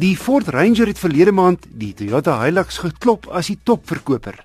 Die Ford Ranger het verlede maand die Toyota Hilux geklop as die topverkoper.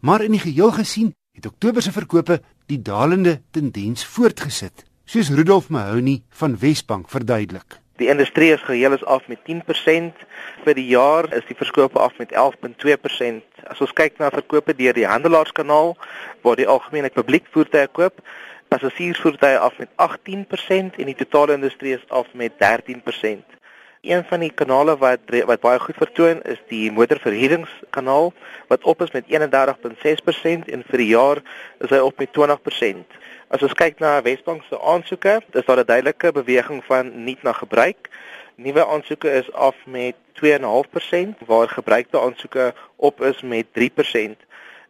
Maar in die geheel gesien het Oktober se verkope die dalende tendens voortgesit, soos Rudolf Mahoney van Wesbank verduidelik. Die industrie is geheel is af met 10%. Vir die jaar is die verkope af met 11.2%. As ons kyk na verkope deur die handelaarskanaal waar die algemene publiek voertuie koop, passasiersvoertuie af met 18% en die totale industrie is af met 13%. Een van die kanale wat wat baie goed vertoon is die motorverhuuringskanaal wat op is met 31.6% en vir die jaar is hy op met 20%. As ons kyk na Wesbank se aansoeke, is daar 'n duidelike beweging van nuut na gebruik. Nuwe aansoeke is af met 2.5% waar gebruikte aansoeke op is met 3%.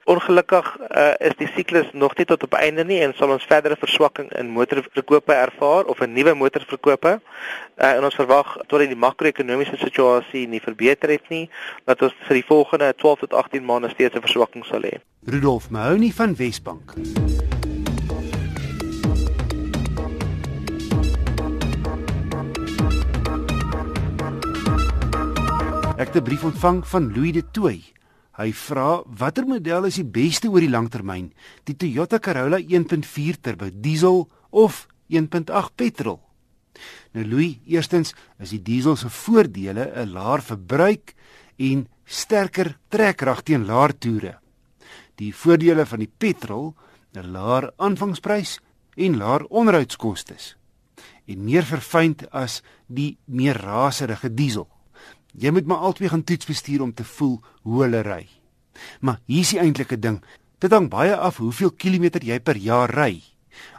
Ongelukkig uh, is die siklus nog nie tot op einde nie en sal ons verdere verswakking in motorverkope ervaar of 'n nuwe motorverkope. Uh, en ons verwag tot die makro-ekonomiese situasie nie verbeter het nie dat ons vir die volgende 12 tot 18 maande steeds 'n verswakking sal hê. Rudolf Mahoney van Wesbank. Ek het 'n brief ontvang van Louis de Toey. Hy vra watter model is die beste oor die langtermyn? Die Toyota Corolla 1.4 turbo diesel of 1.8 petrol? Nou Louis, eerstens is die diesel se voordele 'n laer verbruik en sterker trekkrag teen laer toere. Die voordele van die petrol, 'n laer aanvangsprys en laer onderhoudskoste en meer verfynd as die meer raserige diesel. Jy moet maar altyd gaan toets bestuur om te voel hoe hulle ry. Maar hier's die eintlike ding. Dit hang baie af hoeveel kilometer jy per jaar ry.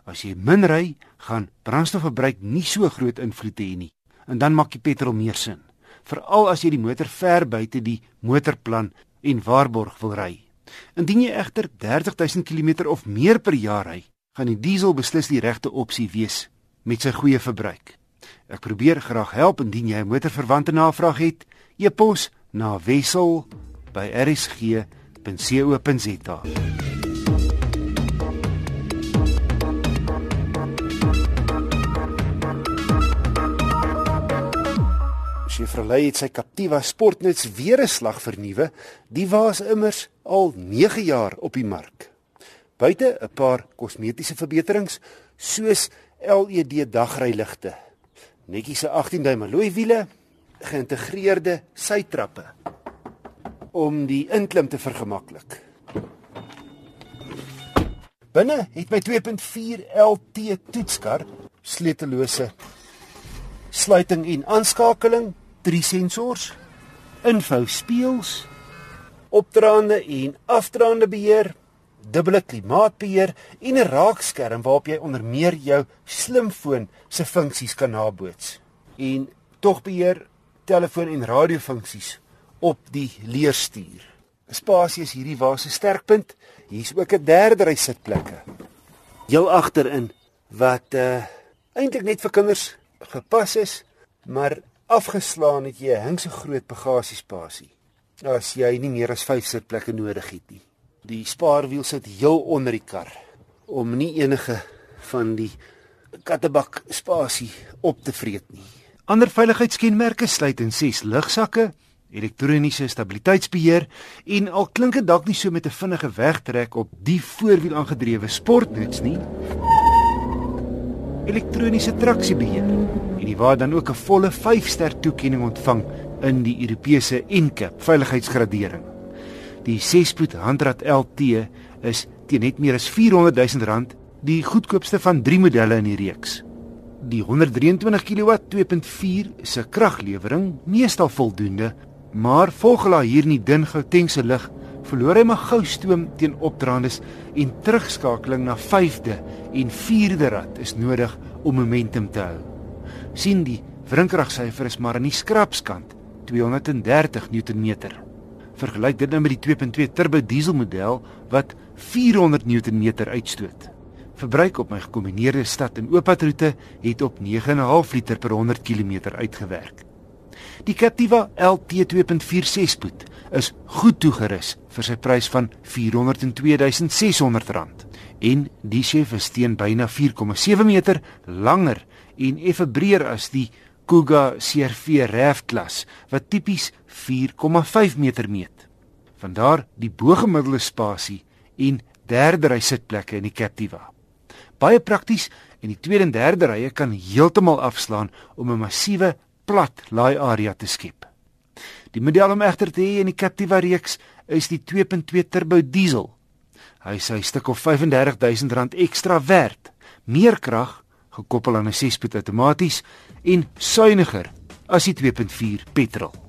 As jy min ry, gaan brandstofverbruik nie so groot invloed hê nie. En dan maak die petrol meer sin. Veral as jy die motor ver buite die motorplan en waarborg wil ry. Indien jy egter 30000 km of meer per jaar ry, gaan die diesel beslis die regte opsie wees met sy goeie verbruik. Ek probeer graag help indien jy 'n motorverwante navraag het. E-pos na wissel@rsg.co.za. Chevrolet het sy Captiva Sportnuts weer 'n slag vernuwe. Die was immers al 9 jaar op die mark. Buite 'n paar kosmetiese verbeterings soos LED dagryligte netjies se 18 duim alloy wiele, geïntegreerde sytrappe om die inklim te vergemaklik. Binne het my 2.4 LT toetskar sleutellose sluiting en aanskakeling, drie sensors, info spieëls, opdraande en afdraande beheer, dubbele klimaatbeheer en 'n raakskerm waarop jy onder meer jou slimfoon se funksies kan naboots. En tog beheer telefoon en radiofunksies op die leerstuur. Spasie is hierdie waar se sterkpunt. Hier's ook 'n derde ry sitplekke. Heel agterin wat uh eintlik net vir kinders gepas is, maar afgeslaan het jy 'n hingse groot bagasiespasie. As jy nie meer as 5 sitplekke nodig het nie. Die spaarwiel sit heel onder die kar om nie enige van die kattebak spasie op te vreet nie. Ander veiligheidskenmerke sluit in 6 lugsakke, elektroniese stabiliteitsbeheer en al klink dit dalk nie so met 'n vinnige wegtrek op die voorwiel aangedrewe sportnuts nie. Elektroniese traksiebeheer en die waar dan ook 'n volle 5-ster toekenning ontvang in die Europese NCAP veiligheidsgradering. Die 6-spoed handrat LT is teen net meer as 400 000 rand die goedkoopste van 3 modelle in die reeks. Die 123 kW 2.4 se kraglewering meestal voldoende, maar volgela hier in die dun Gauteng se lig verloor hy maar gou stoom teen opdraandes en terugskakeling na 5de en 4de rad is nodig om momentum te hou. sien die wrinkragsyfer is maar aan die skrapskant 230 Nm. Vergelyk dit nou met die 2.2 turbo diesel model wat 400 Nm uitstoot. Verbruik op my gekombineerde stad en ooppadroete het op 9.5 liter per 100 km uitgewerk. Die Captiva LT 2.46 spoed is goed toegerus vir sy prys van R402.600 en die chef is teen byna 4,7 meter langer en effe breër as die Kuga CRV RAV klas wat tipies 4,5 meter meet. Vandaar die bo-gemiddelde spasie en derde ry sitplekke in die Captiva. Baie prakties en die tweede en derde rye kan heeltemal afslaan om 'n massiewe plat laai area te skep. Die model om egter te hê in die Captiva reeks is die 2.2 turbo diesel. Hy sê 'n stuk of R35000 ekstra werd, meer krag gekoppel aan 'n 6-spoed outomaties en suiwiger as die 2.4 petrol.